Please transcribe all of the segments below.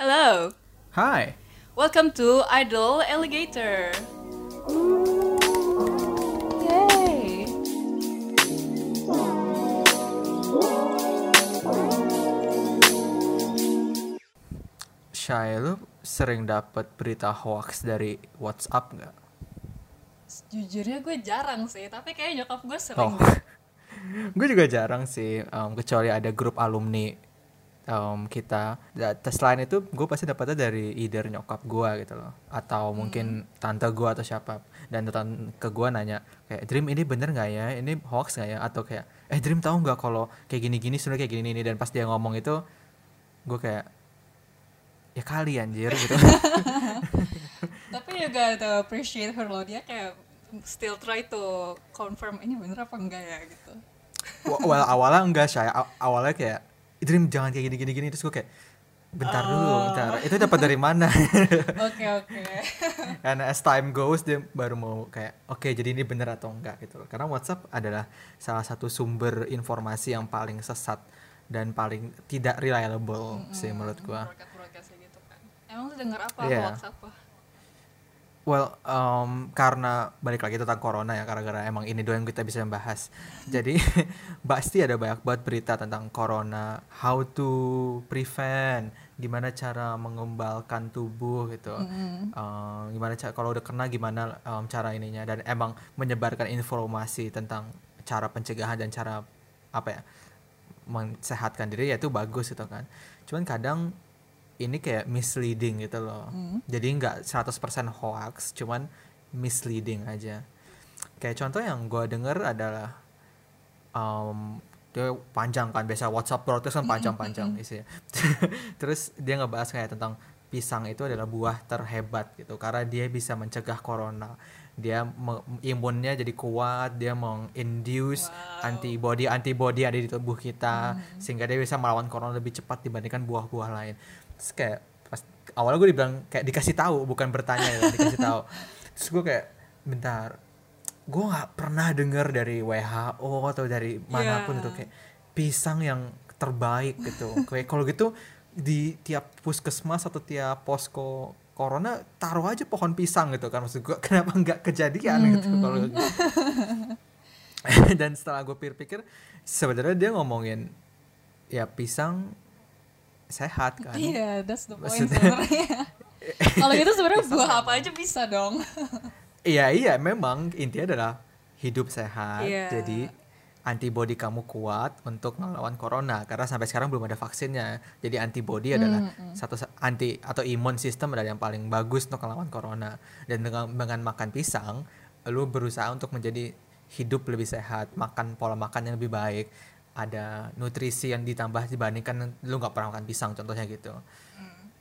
Hello. Hi. Welcome to Idol Alligator. Yay. Shay, lu sering dapat berita hoax dari WhatsApp nggak? Jujurnya gue jarang sih, tapi kayak nyokap gue sering. Oh, gue juga jarang sih, um, kecuali ada grup alumni um, kita. Selain itu, gue pasti dapetnya dari either nyokap gue gitu loh, atau mungkin tante gue atau siapa. Dan tante ke gue nanya kayak Dream ini bener nggak ya? Ini hoax nggak ya? Atau kayak eh Dream tahu nggak kalau kayak gini-gini sebenarnya kayak gini-gini dan pas dia ngomong itu, gue kayak ya kali anjir gitu. tapi juga to appreciate her loh, dia kayak still try to confirm ini bener apa enggak ya gitu. Well, awalnya enggak. Aw- Awalnya kayak Dream jangan kayak gini-gini gini terus gue kayak bentar dulu, bentar. Itu dapat dari mana? Oke oke. And as time goes dia baru mau kayak oke jadi ini bener atau enggak gitu loh. Karena WhatsApp adalah salah satu sumber informasi yang paling sesat dan paling tidak reliable sih menurut gua. Broadcast-broadcastnya gitu kan. Emang lu denger apa hoax apa? Well, um, karena balik lagi tentang corona ya, gara-gara emang ini doang yang kita bisa bahas. Jadi pasti ada banyak banget berita tentang corona, how to prevent, gimana cara mengembalikan tubuh gitu, Um, gimana cara kalau udah kena gimana um, cara ininya dan emang menyebarkan informasi tentang cara pencegahan dan cara apa ya mensehatkan diri ya itu bagus gitu kan. Cuman kadang ini kayak misleading gitu loh. Jadi nggak 100% hoax, cuman misleading aja. Kayak contoh yang gue denger adalah um, dia panjang kan biasa WhatsApp broadcast kan panjang-panjang isinya. Terus dia ngebahas kayak tentang pisang itu adalah buah terhebat gitu karena dia bisa mencegah corona. Dia imunnya jadi kuat, dia menginduce antibody antibody ada di tubuh kita sehingga dia bisa melawan corona lebih cepat dibandingkan buah-buah lain. Terus kayak pas awalnya gue dibilang kayak dikasih tahu bukan bertanya ya dikasih tahu. Terus gue kayak bentar gue nggak pernah dengar dari WHO atau dari mana pun Iya. itu kayak pisang yang terbaik gitu kayak kalau gitu di tiap puskesmas atau tiap posko corona taruh aja pohon pisang gitu kan maksud gue kenapa nggak kejadian gitu kalau gitu. dan setelah gue pikir-pikir sebenarnya dia ngomongin ya pisang sehat kan Iya, that's the point sebenarnya. Kalau gitu sebenarnya buah apa aja bisa dong. Iya iya memang intinya adalah hidup sehat. Iya. Jadi antibodi kamu kuat untuk melawan corona karena sampai sekarang belum ada vaksinnya. Jadi antibodi adalah satu sa- anti atau imun sistem adalah yang paling bagus untuk melawan corona. Dan dengan dengan makan pisang, lu berusaha untuk menjadi hidup lebih sehat, makan pola makan yang lebih baik, ada nutrisi yang ditambah dibandingkan lu nggak pernah makan pisang contohnya gitu.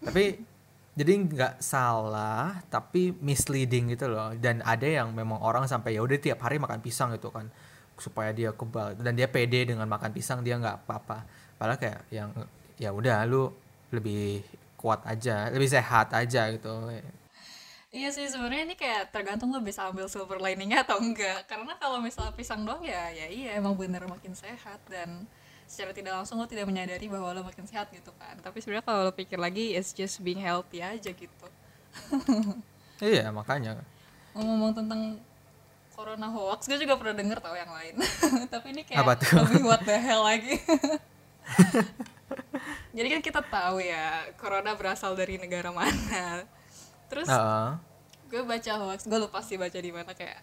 Tapi jadi nggak salah tapi misleading gitu loh. Dan ada yang memang orang sampai ya udah tiap hari makan pisang gitu kan. Supaya dia kebal. Dan dia pede dengan makan pisang dia nggak apa-apa. Padahal kayak yang ya udah lu lebih kuat aja lebih sehat aja gitu Iya sih sebenarnya ini kayak tergantung lo bisa ambil silver liningnya atau enggak. Karena kalau misalnya pisang doang ya ya iya emang bener makin sehat dan secara tidak langsung lo tidak menyadari bahwa lo makin sehat gitu kan. Tapi sebenarnya kalau lo pikir lagi it's just being healthy aja gitu. iya makanya Ngomong tentang corona hoax, gue juga pernah denger tau yang lain. Tapi ini kayak Apa tuh? lebih what the hell lagi. Jadi kan kita tahu ya corona berasal dari negara mana. Terus Heeh. gue baca hoax gue lupa sih baca di mana kayak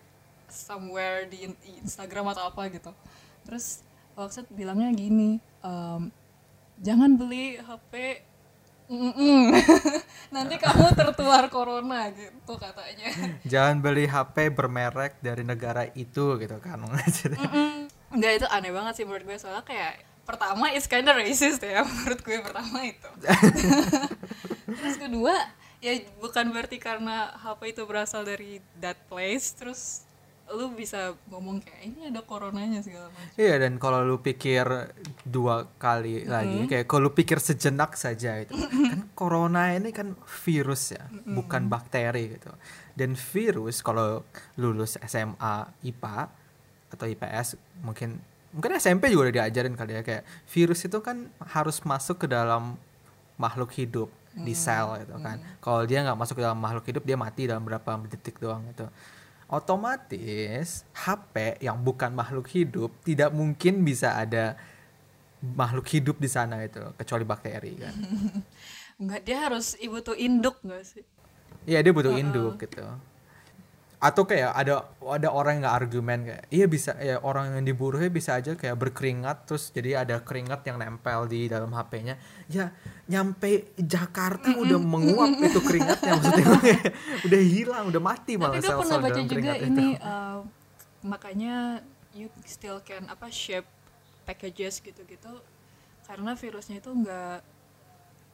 somewhere di, in- di Instagram atau apa gitu terus hoaxnya bilangnya gini em, jangan beli HP mm-mm. nanti kamu tertular corona gitu katanya jangan beli HP bermerek dari negara itu gitu kan Mm-mm. Nggak itu aneh banget sih menurut gue soalnya kayak pertama it's kinda racist ya menurut gue pertama itu terus kedua ya bukan berarti karena HP itu berasal dari that place terus lu bisa ngomong kayak ini ada coronanya segala macam. Iya dan kalau lu pikir dua kali lagi kayak kalau lu pikir sejenak saja itu. Kan corona ini kan virus ya bukan bakteri gitu. Dan virus kalau lulus SMA IPA atau IPS mungkin mungkin SMP juga udah diajarin kali ya kayak virus itu kan harus masuk ke dalam makhluk hidup di sel gitu kan. kalau dia nggak masuk ke dalam makhluk hidup dia mati dalam berapa detik doang gitu. Otomatis HP yang bukan makhluk hidup tidak mungkin bisa ada makhluk hidup di sana itu kecuali bakteri kan. Enggak, dia harus ibu tuh induk nggak sih? Iya dia butuh induk gitu. Atau kayak ada ada orang yang nggak argumen kayak iya bisa ya orang yang diburuhnya bisa aja kayak berkeringat terus jadi ada keringat yang nempel di dalam HP-nya. Ya nyampe Jakarta udah menguap itu keringatnya maksudnya udah hilang udah mati malah sel-sel baca dalam juga keringat ini itu. uh, makanya you still can apa shape packages gitu-gitu karena virusnya itu nggak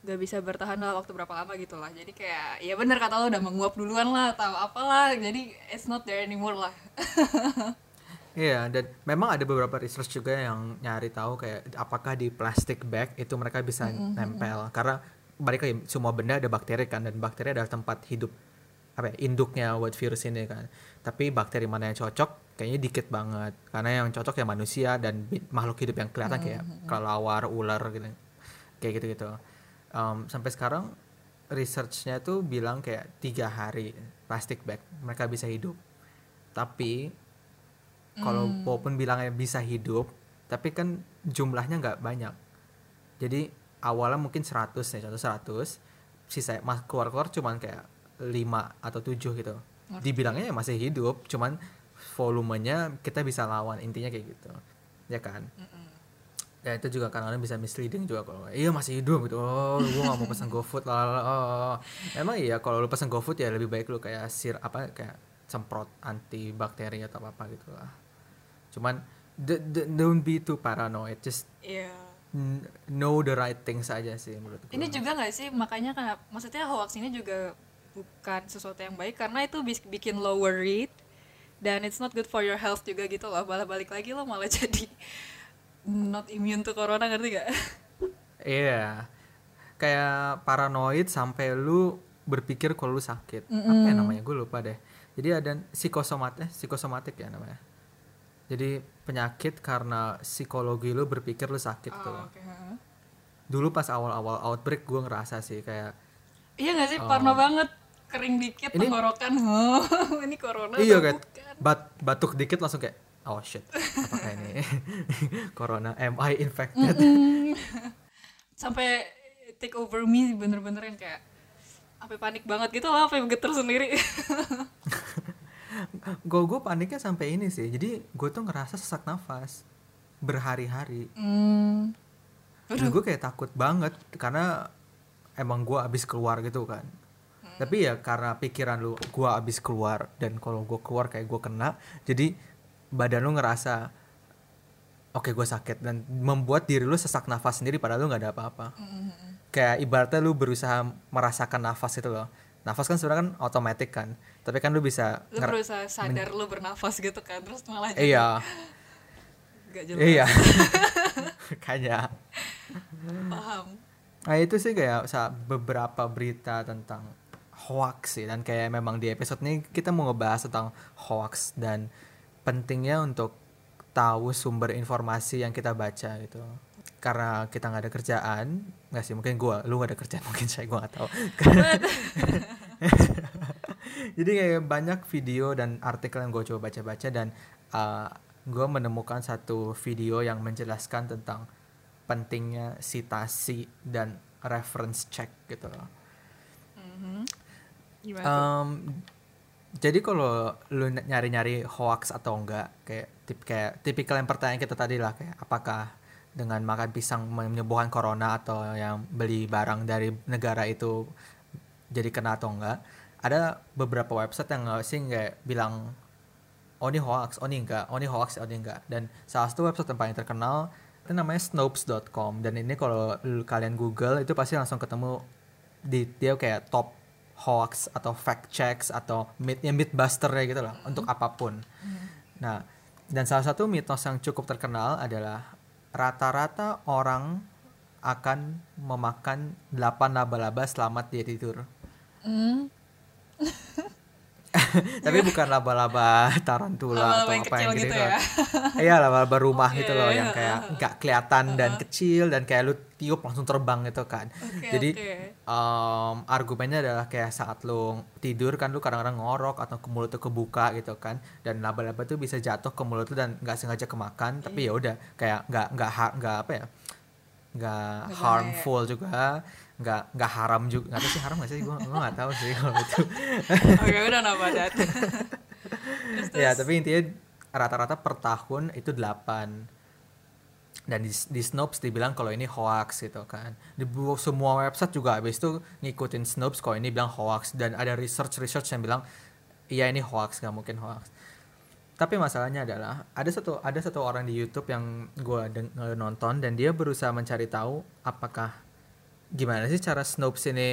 nggak bisa bertahan dalam waktu berapa lama gitu lah. Jadi kayak ya bener kata lo udah menguap duluan lah atau apalah. Jadi it's not there anymore lah. Iya, dan memang ada beberapa research juga yang nyari tahu kayak apakah di plastic bag itu mereka bisa nempel. Karena balik lagi semua benda ada bakteri kan dan bakteri adalah tempat hidup apa ya, induknya buat virus ini kan. Tapi bakteri mana yang cocok? Kayaknya dikit banget. Karena yang cocok ya manusia dan makhluk hidup yang kelihatan kayak kelelawar, ular gitu. Kayak gitu-gitu. Em, sampai sekarang researchnya tuh bilang kayak tiga hari plastic bag mereka bisa hidup. Tapi kalau walaupun bilangnya bisa hidup tapi kan jumlahnya nggak banyak. Jadi awalnya mungkin 100 ya contoh 100 sisa mas keluar keluar cuman kayak 5 atau 7 gitu. Dibilangnya ya masih hidup cuman volumenya kita bisa lawan intinya kayak gitu. Ya kan ya itu juga kadang-kadang bisa misleading juga kalau iya masih hidup gitu. Oh gue gak mau pesan GoFood lah oh, oh. emang iya kalau lu pesan GoFood ya lebih baik lu kayak sir apa kayak semprot anti bakteri atau apa apa gitu lah. Cuman don't be too paranoid just n- know the right things aja sih menurut gue Ini juga nggak sih makanya kan maksudnya hoax ini juga bukan sesuatu yang baik karena itu bikin lo worried dan it's not good for your health juga gitu loh. Malah balik lagi lo malah jadi not immune to corona ngerti gak? Iya. Kayak paranoid sampai lu berpikir kalau lu sakit. Apa ya namanya? Gue lupa deh. Jadi ada psikosomat eh psikosomatik ya namanya. Jadi penyakit karena psikologi lu berpikir lu sakit tuh. Oh, oke. heeh. Dulu pas awal-awal outbreak gue ngerasa sih kayak Iya gak sih parno banget kering dikit Ini- tenggorokan. Oh, ini corona iya bukan? bat- batuk dikit langsung kayak oh shit. Apakah ini corona? Am I infected? Sampai take over me bener-bener yang kayak apa panik banget gitu lah, apa geter sendiri. gue gue paniknya sampai ini sih. Jadi gue tuh ngerasa sesak nafas berhari-hari. Hmm. Dan gue kayak takut banget karena emang gue abis keluar gitu kan. Tapi ya karena pikiran lu gue abis keluar dan kalau gue keluar kayak gue kena, jadi badan lu ngerasa oke gue sakit. Dan membuat diri lu sesak nafas sendiri padahal lu nggak ada apa-apa. Kayak ibaratnya lu berusaha merasakan nafas itu loh. Nafas kan sebenarnya kan otomatis kan, tapi kan lu bisa lu berusaha sadar lu bernafas gitu kan terus malah jadi iya. Gak jelas. Iya. Kayaknya paham. Nah itu sih kayak beberapa berita tentang hoax sih. Dan kayak memang di episode ini kita mau ngebahas tentang hoax dan pentingnya untuk tahu sumber informasi yang kita baca gitu karena kita nggak ada kerjaan nggak sih mungkin gua lu gak ada kerjaan mungkin saya gua nggak tahu jadi kayak banyak video dan artikel yang gue coba baca-baca dan uh, gue menemukan satu video yang menjelaskan tentang pentingnya citasi dan reference check gitu loh. gimana tuh? Jadi kalau lu ny- nyari-nyari hoax atau enggak kayak tip kayak tipikal yang pertanyaan kita tadi lah kayak apakah dengan makan pisang menyembuhkan corona atau yang beli barang dari negara itu jadi kena atau enggak ada beberapa website yang sih nggak bilang oh ini hoax oh ini enggak oh ini hoax oh ini enggak. Dan salah satu website yang paling terkenal itu namanya snopes.com dan ini kalau kalian google itu pasti langsung ketemu di dia kayak top hoax atau fact checks atau myth ya mythbuster ya gitu lah untuk apa pun. Nah dan salah satu mitos yang cukup terkenal adalah rata-rata orang akan memakan 8 laba-laba selamat dia tidur. Hmm, tapi bukan laba-laba tarantula Laba-laba atau yang apa yang gitu, gitu loh. ya? iya laba-laba rumah Oke, gitu loh yang kayak nggak kelihatan dan kecil dan kayak lu tiup langsung terbang gitu kan. Oke, jadi oke. em, argumennya adalah kayak saat lu tidur kan lu kadang-kadang ngorok atau ke mulut tuh kebuka gitu kan. Dan laba-laba tuh bisa jatuh ke mulut tuh dan nggak sengaja kemakan tapi ya udah kayak nggak nggak nggak apa ya nggak harmful juga nggak nggak haram juga nggak tahu sih haram nggak sih? Gue gue nggak tahu sih kalau itu. Oke, udah napa dat. Ya tapi intinya rata-rata per tahun itu 8 dan di, di Snopes dibilang kalau ini hoax gitu kan. Di semua website juga habis itu ngikutin Snopes kalau ini bilang hoax. Dan ada research research yang bilang iya ini hoax nggak mungkin hoax. Tapi masalahnya adalah ada satu ada satu orang di YouTube yang gue nonton dan dia berusaha mencari tahu apakah gimana sih cara Snopes ini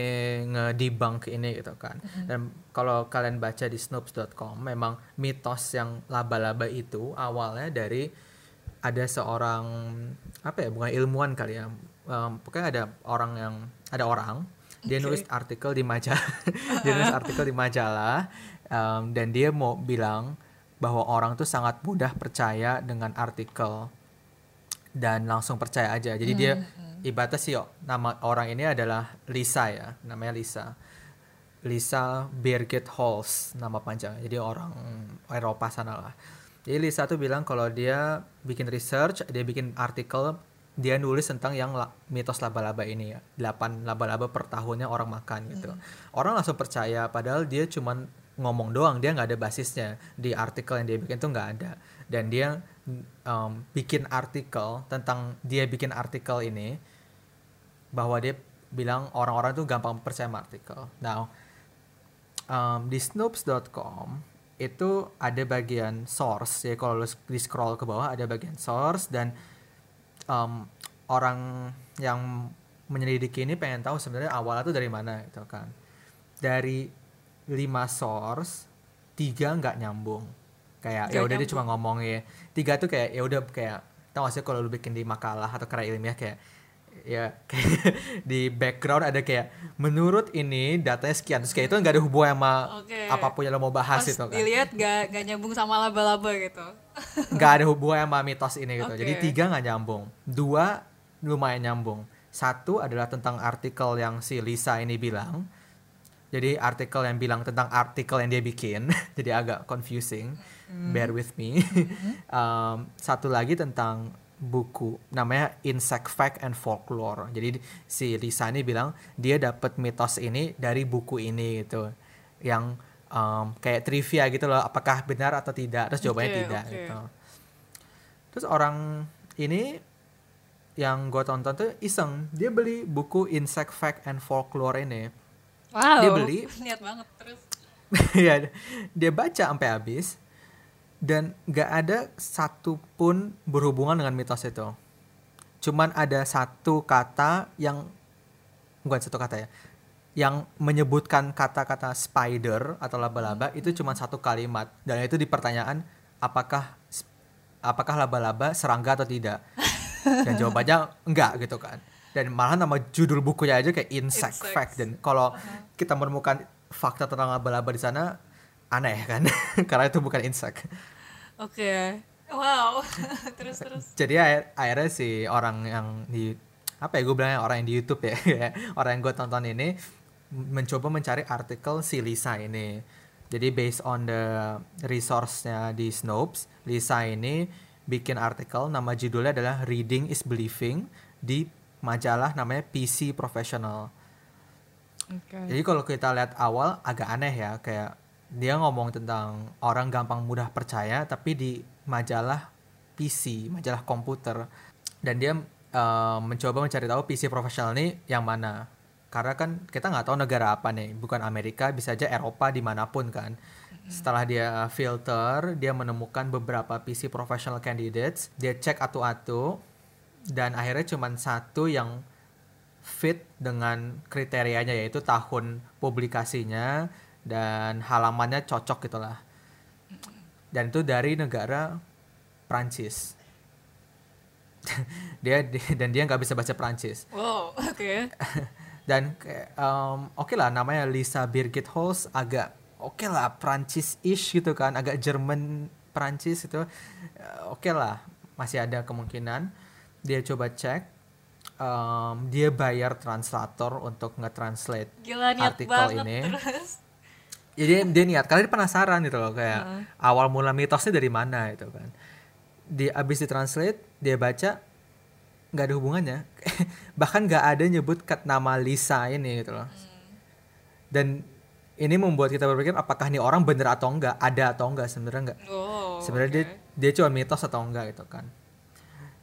ngedebunk ini gitu kan? Dan kalau kalian baca di snopes.com memang mitos yang laba-laba itu awalnya dari ada seorang apa ya bukan ilmuwan kali ya Em, pokoknya ada orang yang ada orang dia nulis artikel di majalah dia nulis artikel di majalah em, dan dia mau bilang bahwa orang tuh sangat mudah percaya dengan artikel dan langsung percaya aja. Jadi dia ibaratnya sih yo, nama orang ini adalah Lisa ya, namanya Lisa. Lisa Birgit Halls nama panjangnya. Jadi orang Eropa sana lah. Jadi Lisa tuh bilang kalau dia bikin research, dia bikin artikel, dia nulis tentang yang la- mitos laba-laba ini ya. 8 laba-laba per tahunnya orang makan gitu. Orang langsung percaya padahal dia cuman ngomong doang, dia nggak ada basisnya. Di artikel yang dia bikin tuh nggak ada. Dan dia um, bikin artikel tentang dia bikin artikel ini bahwa dia bilang orang-orang tuh gampang percaya sama artikel. Now, um, di snopes.com itu ada bagian source ya kalau lu di scroll ke bawah ada bagian source dan um, orang yang menyelidiki ini pengen tahu sebenarnya awalnya tuh dari mana gitu kan. Dari lima source tiga nggak nyambung. Kayak ya udah dia cuma ngomong ya tiga tuh kayak ya udah kayak tau gak sih kalau lu bikin di makalah atau karya ilmiah kayak ya kayak di background ada kayak menurut ini datanya sekian. Terus kayak itu nggak ada hubungan sama Oke. apa pun yang lo mau bahas Pas itu kan? dilihat gak, gak nyambung sama laba-laba gitu. nggak ada hubungan sama mitos ini gitu. Jadi Oke. tiga nggak nyambung. Dua lumayan nyambung. Satu adalah tentang artikel yang si Lisa ini bilang. Jadi artikel yang bilang tentang artikel yang dia bikin jadi agak confusing. Bear with me. Um, satu lagi tentang buku namanya Insect Fact and Folklore jadi di- si Lisa ini bilang dia dapat mitos ini dari buku ini gitu yang um, kayak trivia gitu loh apakah benar atau tidak terus jawabannya Oke, tidak oke. gitu terus orang ini yang gue tonton tuh iseng dia beli buku Insect Fact and Folklore ini Wow. Dia beli. Niat banget terus. ya dia baca sampai habis dan nggak ada satu pun berhubungan dengan mitos itu. Cuman ada satu kata yang bukan satu kata ya yang menyebutkan kata-kata spider atau laba-laba itu cuma satu kalimat. Dan itu di pertanyaan apakah apakah laba-laba serangga atau tidak? Dan jawabannya enggak gitu kan. Dan malah nama judul bukunya aja kayak insect Insects. fact. Dan kalau kita menemukan fakta tentang laba-laba di sana aneh kan karena itu bukan insect Oke. Wow. terus terus. jadi akhir- akhirnya si orang yang di apa ya gue bilangnya orang yang di YouTube ya orang yang gue tonton ini mencoba mencari artikel si Lisa ini jadi based on the resource-nya di Snopes Lisa ini bikin artikel nama judulnya adalah Reading is Believing di majalah namanya PC Professional Oke. jadi kalau kita lihat awal agak aneh ya kayak dia ngomong tentang orang gampang mudah percaya tapi di majalah PC, majalah komputer. Dan dia eh, mencoba mencari tahu PC profesional ini yang mana. Karena kan kita nggak tahu negara apa nih, bukan Amerika, bisa aja Eropa di mana pun kan. Setelah dia filter, dia menemukan beberapa PC professional candidates, dia cek atu-atu dan akhirnya cuma satu yang fit dengan kriterianya yaitu tahun publikasinya dan halamannya cocok gitulah. Dan itu dari negara Prancis. dia di- dan dia nggak bisa baca Prancis. Wow. Oke. Dan kayak, em, oke lah namanya Lisa Birgit Holz agak oke lah Prancis-ish gitu kan agak Jerman Prancis itu eh, oke lah masih ada kemungkinan dia coba cek em, dia bayar translator untuk nge-translate Gila niat artikel banget ini. terus. Jadi dia niat kalian penasaran gitu loh kayak awal mula mitosnya dari mana itu kan. Di abis ditranslate dia baca nggak ada hubungannya. Bahkan nggak ada nyebut kat nama Lisa ini gitu loh. Dan ini membuat kita berpikir apakah nih orang bener atau enggak ada atau enggak sebenarnya enggak Oh. sebenarnya dia dia cuma mitos atau enggak gitu kan.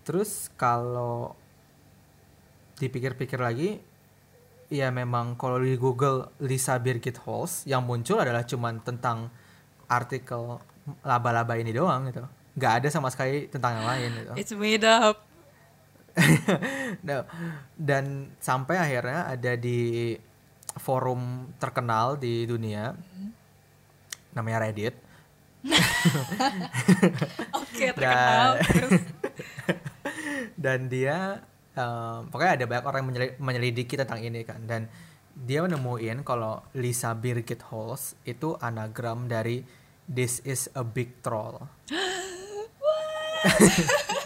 Terus kalau dipikir-pikir lagi ya memang kalau di Google Lisa Birgit Halls yang muncul adalah cuman tentang artikel laba-laba ini doang gitu nggak ada sama sekali tentang yang lain gitu It's made up. No. dan sampai akhirnya ada di forum terkenal di dunia namanya Reddit Oke, terkenal. Terus dan dia em, pokoknya ada banyak orang yang menyeli- menyelidiki tentang ini kan dan dia menemuin kalau Lisa Birgit Halls itu anagram dari This is a big troll.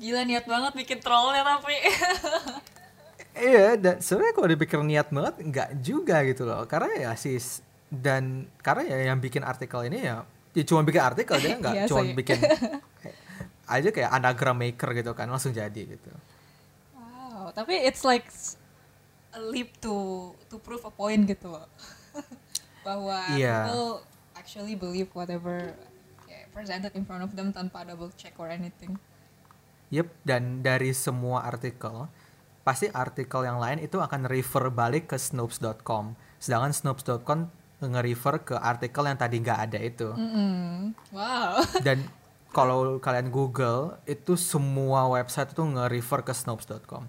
gila niat banget bikin trollnya tapi. Iya, dan sebenarnya kalau dipikir niat banget nggak juga gitu loh. Karena ya sis dan karena ya yang bikin artikel ini ya, ya cuma bikin artikel dia nggak Iya cuma bikin aja kayak anagram maker gitu kan langsung jadi gitu. Wow, tapi it's like a leap to to prove a point gitu loh. Bahwa Iya. people actually believe whatever kayak presented in front of them tanpa double check or anything. Yep, dan dari semua artikel, pasti artikel yang lain itu akan refer balik ke snopes.com. Sedangkan snopes.com nge-refer ke artikel yang tadi nggak ada itu. Mm-mm. Wow. Dan kalau kalian Google, itu semua website itu nge-refer ke snopes.com.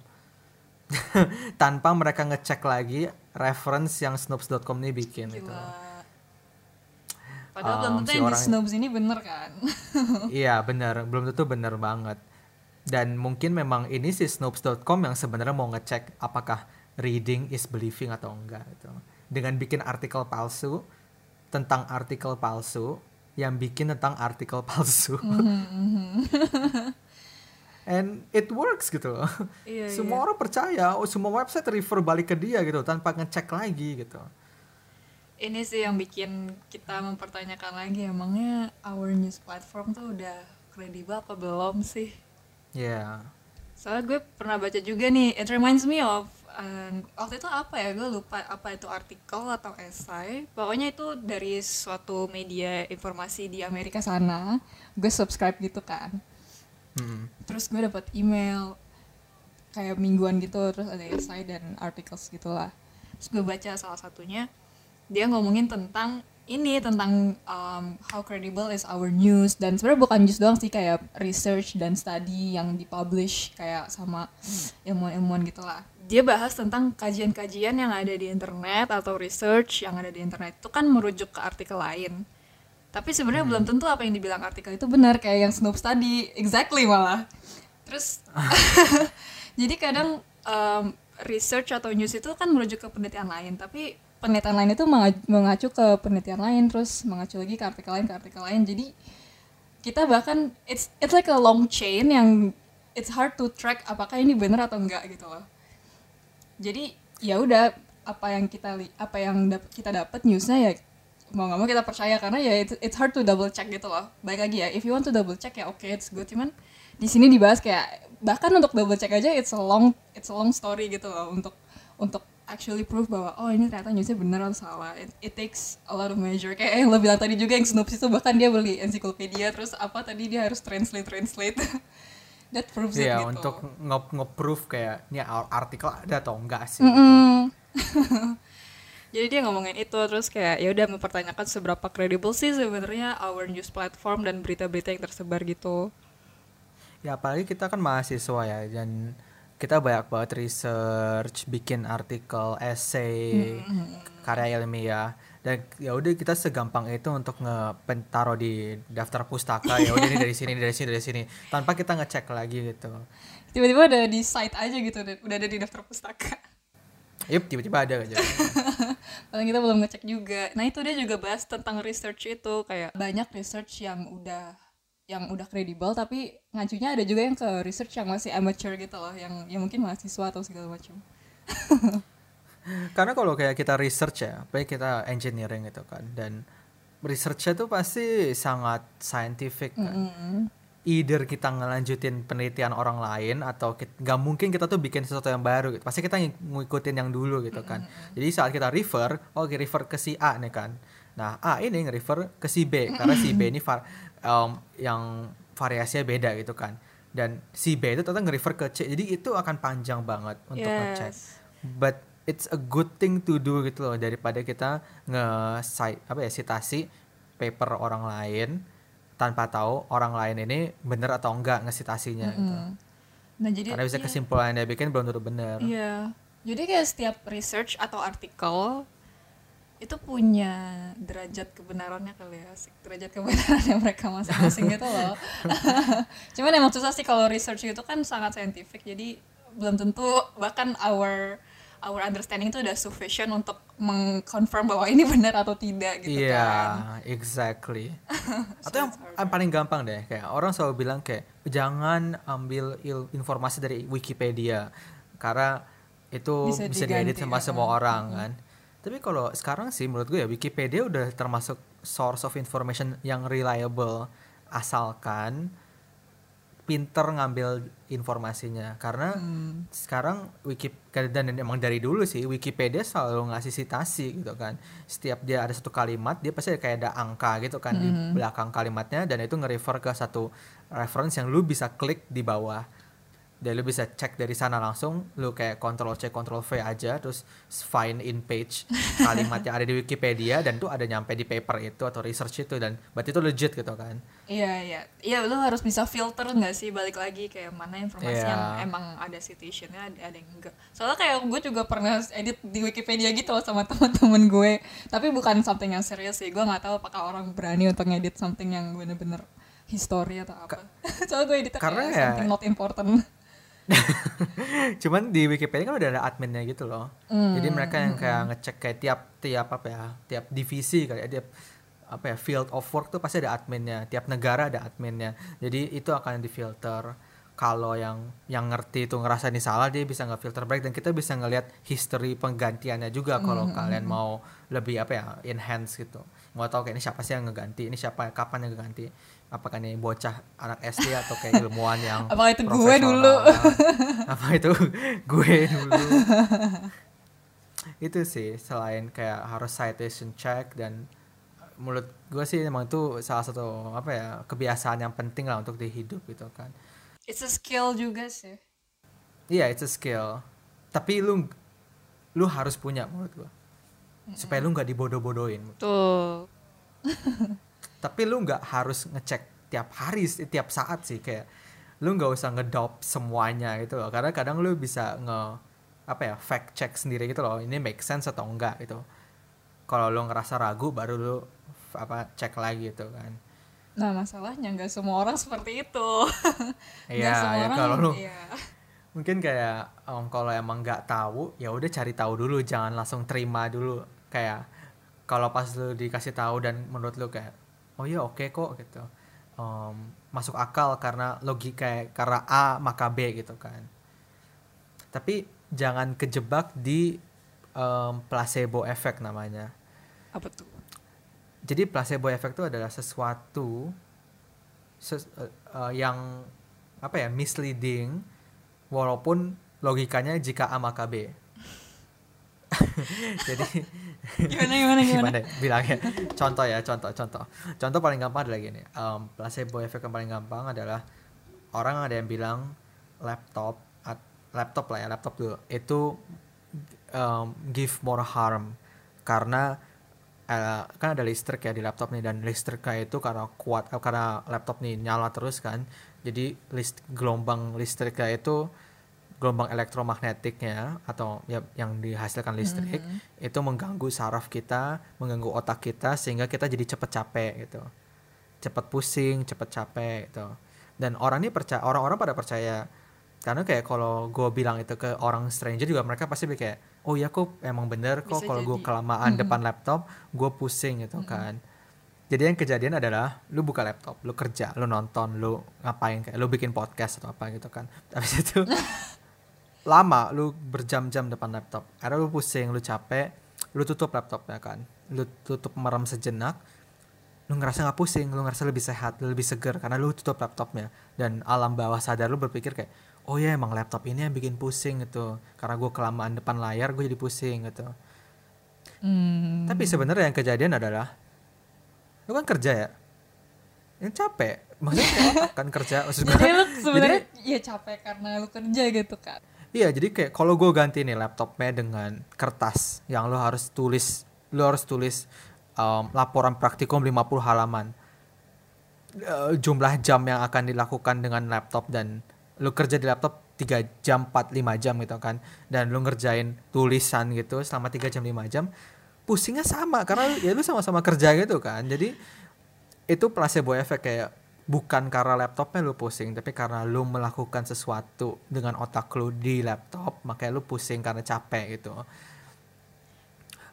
Tanpa mereka ngecek lagi reference yang snopes.com ini bikin itu. Gila. Padahal belum Um, tentu si yang di snobs ini bener kan. Iya benar, belum tentu benar banget. Dan mungkin memang ini si snopes.com yang sebenarnya mau ngecek apakah reading is believing atau enggak gitu. Dengan bikin artikel palsu tentang artikel palsu yang bikin tentang artikel palsu. And it works gitu loh. Iya, semua orang percaya, oh semua website refer balik ke dia gitu tanpa ngecek lagi gitu. ini sih yang bikin kita mempertanyakan lagi emangnya our news platform tuh udah kredibel apa belum sih? Ya. Soalnya gue pernah baca juga nih, it reminds me of um, waktu itu apa ya, gue lupa apa itu artikel atau esai. Pokoknya itu dari suatu media informasi di Amerika sana. Gue subscribe gitu kan. Hmm. Terus gue dapat email kayak mingguan gitu, terus ada esai dan articles gitulah. Terus gue baca salah satunya, dia ngomongin tentang ini tentang um, how credible is our news dan sebenarnya bukan news doang sih kayak research dan study yang dipublish kayak sama ilmuwan-ilmuwan gitulah. Dia bahas tentang kajian-kajian yang ada di internet atau research yang ada di internet itu kan merujuk ke artikel lain. Tapi sebenarnya belum tentu apa yang dibilang artikel itu benar kayak yang Snopes tadi, exactly malah. Terus jadi kadang um, research atau news itu kan merujuk ke penelitian lain, tapi penelitian lain itu menga- mengacu ke penelitian lain, terus mengacu lagi ke artikel lain, ke artikel lain. Jadi kita bahkan it's it's like a long chain yang it's hard to track apakah ini benar atau enggak gitu loh. Jadi ya udah apa yang kita apa yang dap- kita dapat newsnya ya mau nggak mau kita percaya karena ya it's, it's hard to double check gitu loh. Baik lagi ya, if you want to double check ya oke it's good cuman di sini dibahas kayak bahkan untuk double check aja it's a long it's a long story gitu loh untuk untuk actually prove bahwa oh ini ternyata newsnya benar atau salah. It, it takes a lot of measure kayak yang lo bilang tadi juga yang Snopes itu bahkan dia beli ensiklopedia terus apa tadi dia harus translate translate. That proves it Iya, gitu. untuk nge- nge-proof kayak ini artikel ada atau enggak sih. Mm-mm. Jadi dia ngomongin itu terus kayak ya udah mempertanyakan seberapa kredibel sih sebenarnya our news platform dan berita-berita yang tersebar gitu. Ya apalagi kita kan mahasiswa ya dan kita banyak banget research, bikin artikel, essay, karya ilmiah dan ya udah kita segampang itu untuk ngetaruh di daftar pustaka ya udah ini dari sini dari sini dari sini tanpa kita ngecek lagi gitu. Tiba-tiba ada di site aja gitu, udah ada di daftar pustaka. Yup, tiba-tiba ada aja. Paling kita belum ngecek juga. Nah itu dia juga bahas tentang research itu kayak banyak research yang udah yang udah kredibel tapi ngajunya ada juga yang ke research yang masih amateur gitu loh yang yang mungkin mahasiswa atau segala macam. Karena kalau kayak kita research ya, baik kita engineering gitu kan dan researchnya tuh pasti sangat scientific kan. Mm-mm. Either kita ngelanjutin penelitian orang lain atau kita, gak mungkin kita tuh bikin sesuatu yang baru gitu. Pasti kita ng- ngikutin yang dulu gitu kan. Jadi saat kita refer, oh oke refer ke si A nih kan. Nah A ini nge-refer ke si B karena si B ini var- um, yang variasinya beda gitu kan. Dan si B itu ternyata nge-refer ke C. Jadi itu akan panjang banget untuk ngecek Yes. but it's a good thing to do gitu loh daripada kita nge apa ya citasi paper orang lain tanpa tahu orang lain ini bener atau enggak ngesitasinya gitu. Mm. Nah jadi Karena bisa iya. kesimpulan yang dia bikin belum tentu bener. Iya. Jadi kayak setiap research atau artikel itu punya derajat kebenarannya kali ya, derajat kebenarannya mereka masing-masing gitu loh. Cuman emang susah sih kalau research itu kan sangat scientific, jadi belum tentu bahkan our our understanding itu udah sufficient untuk mengconfirm bahwa ini benar atau tidak gitu Iya, kan. exactly. So Atau yang yang paling gampang deh, kayak orang selalu bilang kayak jangan ambil il- informasi dari Wikipedia karena itu Bisa bisa, diedit sama ya. semua orang kan. Tapi kalau sekarang sih menurut gue ya Wikipedia udah termasuk source of information yang reliable. Asalkan pinter ngambil informasinya. Karena Hmm. sekarang Wikipedia dan emang dari dulu sih Wikipedia selalu ngasih citasi gitu kan. Setiap dia ada satu kalimat dia pasti kayak ada angka gitu kan di belakang kalimatnya. Dan itu nge-refer ke satu reference yang lu bisa klik di bawah dan lu bisa cek dari sana langsung lu kayak Ctrl C Ctrl V aja terus find in page kalimat yang ada di Wikipedia dan tuh ada nyampe di paper itu atau research itu dan berarti itu legit gitu kan Iya iya, iya lu harus bisa filter nggak sih balik lagi kayak mana informasi Iya. yang emang ada citationnya ada, ada yang enggak. Soalnya kayak gue juga pernah edit di Wikipedia gitu loh sama teman-teman gue, tapi bukan something yang serius sih. Gue nggak tahu apakah orang berani untuk ngedit something yang bener-bener history atau apa. Soalnya gue editnya karena ya- something not important. Cuman di Wikipedia kan udah ada adminnya gitu loh. Hmm, Jadi mereka yang kayak ngecek kayak tiap tiap apa ya, tiap divisi kayak tiap apa ya field of work tuh pasti ada adminnya. Tiap negara ada adminnya. Jadi itu akan difilter. Kalau yang yang ngerti itu ngerasa ini salah dia bisa nggak filter baik dan kita bisa ngelihat history penggantiannya juga kalau kalian mau lebih apa ya enhance gitu. Mau tahu kayak ini siapa sih yang ngeganti, ini siapa kapan yang ngeganti. Apakah ini bocah anak SD atau kayak ilmuwan yang Apakah itu gue dulu? apa itu gue dulu? Itu sih selain kayak harus citation check dan menurut gue sih emang itu salah satu apa ya kebiasaan yang penting lah untuk dihidup gitu kan. It's a skill juga sih. iya it's a skill. Tapi lu lu harus punya menurut gue supaya lu nggak dibodoh-bodohin. Tuh. tapi lu nggak harus ngecek tiap hari sih, tiap saat sih kayak lu nggak usah ngedop semuanya gitu loh karena kadang lu bisa nge apa ya fact check sendiri gitu loh ini make sense atau enggak gitu kalau lu ngerasa ragu baru lu apa cek lagi gitu kan Nah masalahnya nggak semua orang seperti itu. Nggak Iya, semua ya orang- kalau lu iya. mungkin kayak um, kalau emang nggak tahu ya udah cari tahu dulu jangan langsung terima dulu kayak kalau pas lu dikasih tahu dan menurut lu kayak oh iya oke kok gitu Um, masuk akal karena logika karena A maka B gitu kan tapi jangan kejebak di um, placebo effect namanya Apa tuh? jadi placebo effect itu adalah sesuatu ses- eh, eh, yang apa ya misleading walaupun logikanya jika A maka B. Jadi Gimana gimana gimana? gimana ya bilangnya? Contoh ya, contoh, contoh. Contoh paling gampang adalah gini. em, placebo effect yang paling gampang adalah orang ada yang bilang laptop at- laptop lah ya, laptop dulu. Itu em, give more harm karena eh, kan ada listrik ya di laptop nih dan listriknya itu karena kuat eh, karena laptop nih nyala terus kan. Jadi list gelombang listriknya itu gelombang elektromagnetiknya atau ya, yang dihasilkan listrik itu mengganggu saraf kita, mengganggu otak kita sehingga kita jadi cepet capek gitu. Cepet pusing, cepet capek gitu. Dan orang ini percaya orang-orang pada percaya. Karena kayak kalau gue bilang itu ke orang stranger juga mereka pasti kayak oh ya kok emang bener kok kalau gue kelamaan depan laptop gue pusing gitu kan. Jadi yang kejadian adalah lu buka laptop lu kerja lu nonton lu ngapain kayak lu bikin podcast atau apa gitu kan. Habis itu lama lu berjam-jam depan laptop. Karena lu pusing lu capek lu tutup laptopnya kan. Lu tutup merem sejenak lu ngerasa nggak pusing lu ngerasa lebih sehat lebih seger karena lu tutup laptopnya. Dan alam bawah sadar lu berpikir kayak oh ya emang laptop ini yang bikin pusing gitu. Karena gue kelamaan depan layar gue jadi pusing gitu. Hmm. tapi sebenarnya yang kejadian adalah lu kan kerja ya? Yang capek. Maksudnya otak kan kerja maksud gue Jadi lu sebenarnya ya capek karena lu kerja gitu kan. Iya, jadi kayak kalau gue ganti nih laptopnya dengan kertas yang lo harus tulis, lo harus tulis um, laporan praktikum 50 halaman. Eh, jumlah jam yang akan dilakukan dengan laptop dan lo kerja di laptop 3 jam, 4, 5 jam gitu kan. Dan lo ngerjain tulisan gitu selama 3 jam, 5 jam. Pusingnya sama karena ya lu sama-sama kerja gitu kan. Jadi itu placebo effect kayak bukan karena laptopnya lu pusing tapi karena lu melakukan sesuatu dengan otak lu di laptop makanya lu pusing karena capek gitu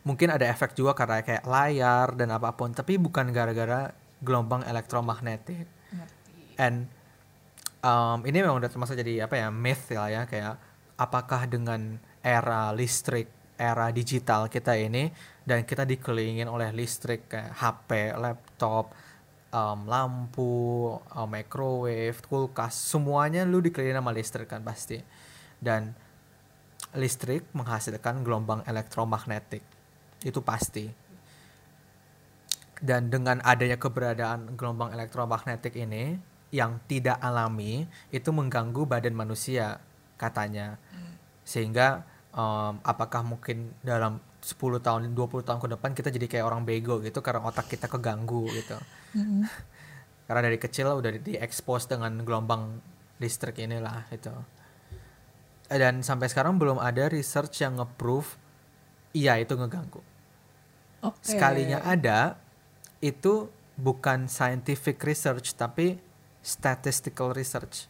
mungkin ada efek juga karena kayak layar dan apa pun tapi bukan gara-gara gelombang elektromagnetik Ngerti. and um, ini memang udah termasuk jadi apa ya myth lah ya kayak apakah dengan era listrik era digital kita ini dan kita dikelilingin oleh listrik kayak HP, laptop, um, lampu, um, microwave, kulkas, semuanya lu dikelilingin sama listrik kan pasti. Dan listrik menghasilkan gelombang elektromagnetik. Itu pasti. Dan dengan adanya keberadaan gelombang elektromagnetik ini yang tidak alami itu mengganggu badan manusia katanya. Sehingga em, apakah mungkin dalam 10 tahun 20 tahun ke depan kita jadi kayak orang bego gitu karena otak kita keganggu gitu. Mm-mm. Karena dari kecil udah di expose dengan gelombang listrik inilah itu. Dan sampai sekarang belum ada research yang nge-proof iya itu ngeganggu. Oke. Sekalinya ada itu bukan scientific research tapi statistical research.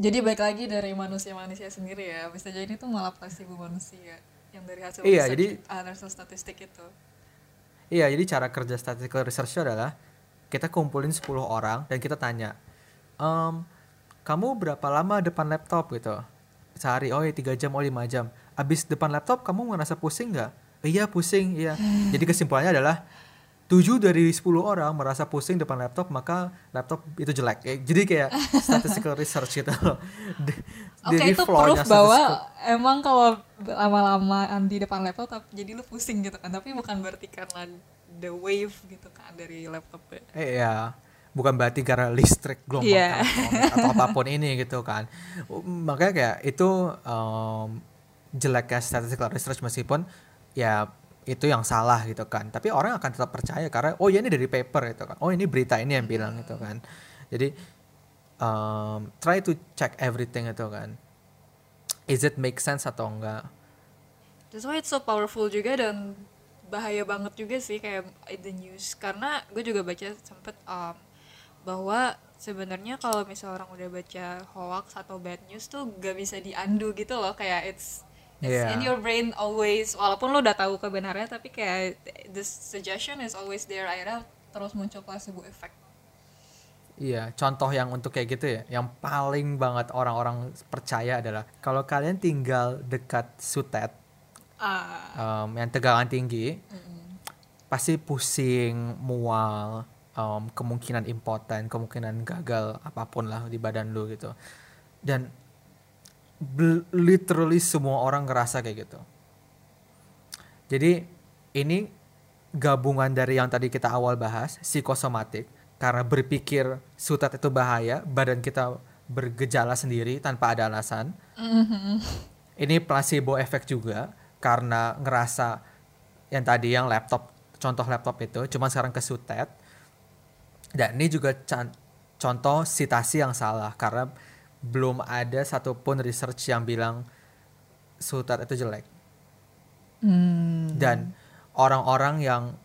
Jadi baik lagi dari manusia-manusia sendiri ya. Bisa jadi itu malah placebo manusia yang dari hasil Iya, research, jadi- hasil statistik itu. Iya, jadi cara kerja statistical research adalah kita kumpulin 10 orang dan kita tanya, "Em, kamu berapa lama depan laptop gitu? Sehari, oh ya 3 jam, oh 5 jam. Abis depan laptop kamu ngerasa pusing nggak? Iya pusing, iya. Jadi kesimpulannya adalah 7 dari 10 orang merasa pusing depan laptop maka laptop itu jelek. Eh, Jadi kayak statistical research gitu loh. Oke dari itu proof bahwa emang kalau lama-lama di depan laptop jadi lu pusing gitu kan. Tapi bukan berarti karena the wave gitu kan dari laptopnya. Eh, Iya, bukan berarti karena listrik gelombang Iya. elektronik atau apa pun ini gitu kan. Makanya kayak itu um, jeleknya statistical research meskipun ya itu yang salah gitu kan. Tapi orang akan tetap percaya karena oh ya ini dari paper gitu kan. Oh ini berita ini yang bilang gitu kan. Jadi um, try to check everything itu kan. Is it make sense atau enggak? That's why it's so powerful juga dan bahaya banget juga sih kayak in the news karena gue juga baca sempet um, bahwa sebenarnya kalau misalnya orang udah baca hoax atau bad news tuh gak bisa diandu gitu loh kayak it's it's Iya. in your brain always walaupun lo udah tahu kebenarannya tapi kayak the suggestion is always there akhirnya terus muncul placebo effect Iya, contoh yang untuk kayak gitu ya, yang paling banget orang-orang percaya adalah kalau kalian tinggal dekat sutet, ah em, yang tegangan tinggi, pasti pusing, mual, em, kemungkinan impoten, kemungkinan gagal apa pun lah di badan lu gitu. Dan literally semua orang ngerasa kayak gitu. Jadi ini gabungan dari yang tadi kita awal bahas, psikosomatik, karena berpikir sutet itu bahaya, badan kita bergejala sendiri tanpa ada alasan. Ini placebo effect juga karena ngerasa yang tadi yang laptop, contoh laptop itu, cuma sekarang ke sutet. Dan ini juga contoh sitasi yang salah karena belum ada satupun research yang bilang sutet itu jelek. Hmm. dan orang-orang yang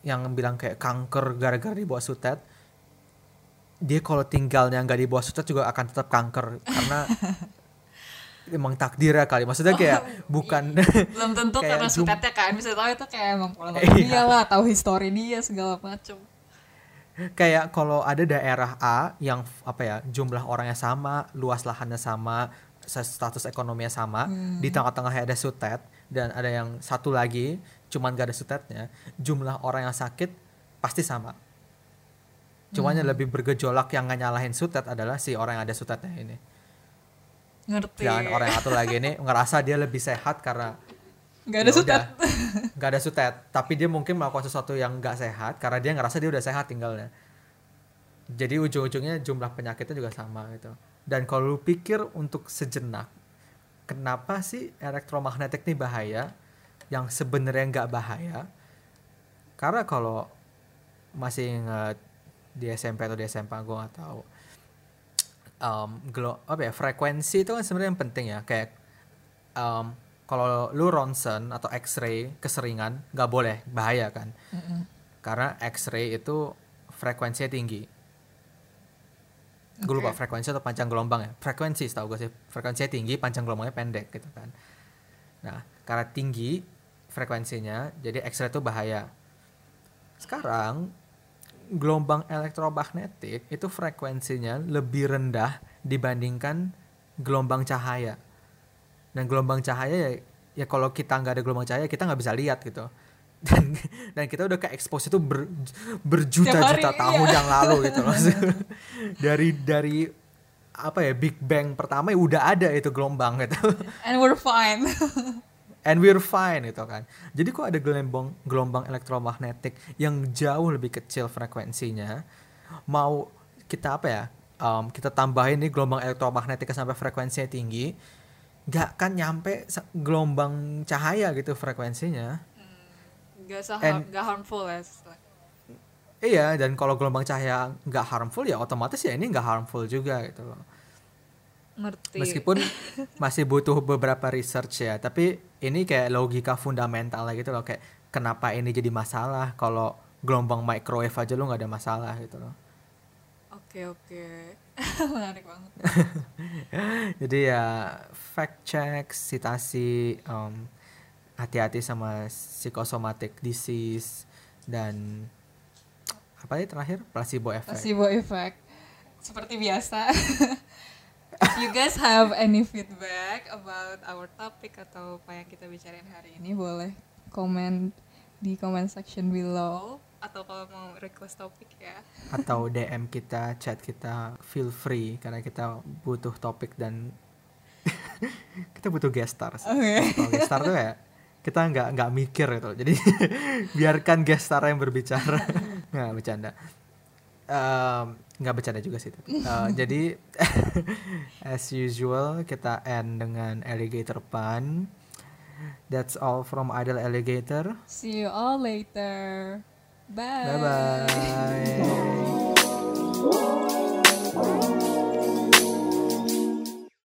yang bilang kayak kanker gara-gara di bawah sutet dia kalau tinggalnya nggak di bawah sutet juga akan tetap kanker. Karena emang takdirnya kali. Maksudnya kayak bukan belum tentu Kayak karena sutetnya kan. Bisa tahu itu kayak emang pola Iya. dia lah tahu histori dia segala macem kayak kalau ada daerah A yang apa ya jumlah orangnya sama luas lahannya sama status ekonominya sama di tengah-tengahnya ada sutet dan ada yang satu lagi cuman gak ada sutetnya jumlah orang yang sakit pasti sama. Cuman yang lebih bergejolak yang nggak nyalahin sutet adalah si orang yang ada sutetnya ini. Ngerti. Dan orang yang satu lagi ini ngerasa dia lebih sehat karena nggak ada ya sutet. nggak ada sutet. Tapi dia mungkin melakukan sesuatu yang nggak sehat karena dia ngerasa dia udah sehat tinggalnya. Jadi ujung-ujungnya jumlah penyakitnya juga sama gitu. Dan kalau lu pikir untuk sejenak kenapa sih elektromagnetik ini bahaya yang sebenarnya nggak bahaya? Karena kalau masih ingat di SMP atau di SMA gue nggak tahu. Um, glo- apa ya frekuensi itu kan sebenarnya yang penting ya. Kayak um, kalau lu ronsen atau X-ray keseringan nggak boleh bahaya kan? Karena X-ray itu frekuensinya tinggi. Gue lupa frekuensi atau panjang gelombang ya. Frekuensi setahu gue sih. Frekuensinya tinggi panjang gelombangnya pendek gitu kan. Nah karena tinggi frekuensinya jadi X-ray itu bahaya. Sekarang gelombang elektromagnetik itu frekuensinya lebih rendah dibandingkan gelombang cahaya dan gelombang cahaya ya, ya kalau kita nggak ada gelombang cahaya kita nggak bisa lihat gitu dan dan kita udah ke expose itu ber, berjuta-juta tahun iya. yang lalu gitu loh dari dari apa ya Big Bang pertama ya udah ada itu gelombang gitu and we're fine and we're fine gitu kan. Jadi kok ada gelombang gelombang elektromagnetik yang jauh lebih kecil frekuensinya, mau kita apa ya? um, kita tambahin nih gelombang elektromagnetik sampai frekuensinya tinggi, nggak kan nyampe gelombang cahaya gitu frekuensinya. nggak sah And- nggak harmful ya Iya, dan kalau gelombang cahaya nggak harmful ya otomatis ya ini nggak harmful juga gitu loh. ngerti Meskipun masih butuh beberapa research ya, tapi ini kayak logika fundamentalnya gitu loh, kayak kenapa ini jadi masalah kalau gelombang microwave aja lu nggak ada masalah gitu loh. oke oke menarik banget. Jadi ya fact check, citasi, um, hati-hati sama psychosomatic disease dan apa ya terakhir? Placebo effect. placebo effect. Seperti biasa. If you guys have any feedback about our topic atau apa yang kita bicarain hari ini boleh komen di comment section below atau kalau mau request topik ya atau DM kita, chat kita, feel free karena kita butuh topik dan kita butuh guest star. Kalau guest star tuh ya kita nggak nggak mikir gitu. Jadi biarkan guest star yang berbicara. Nggak bercanda. Em, nggak bercanda juga sih. Eh, jadi as usual kita end dengan alligator pun. That's all from Idle Alligator. see you all later Bye. Bye bye.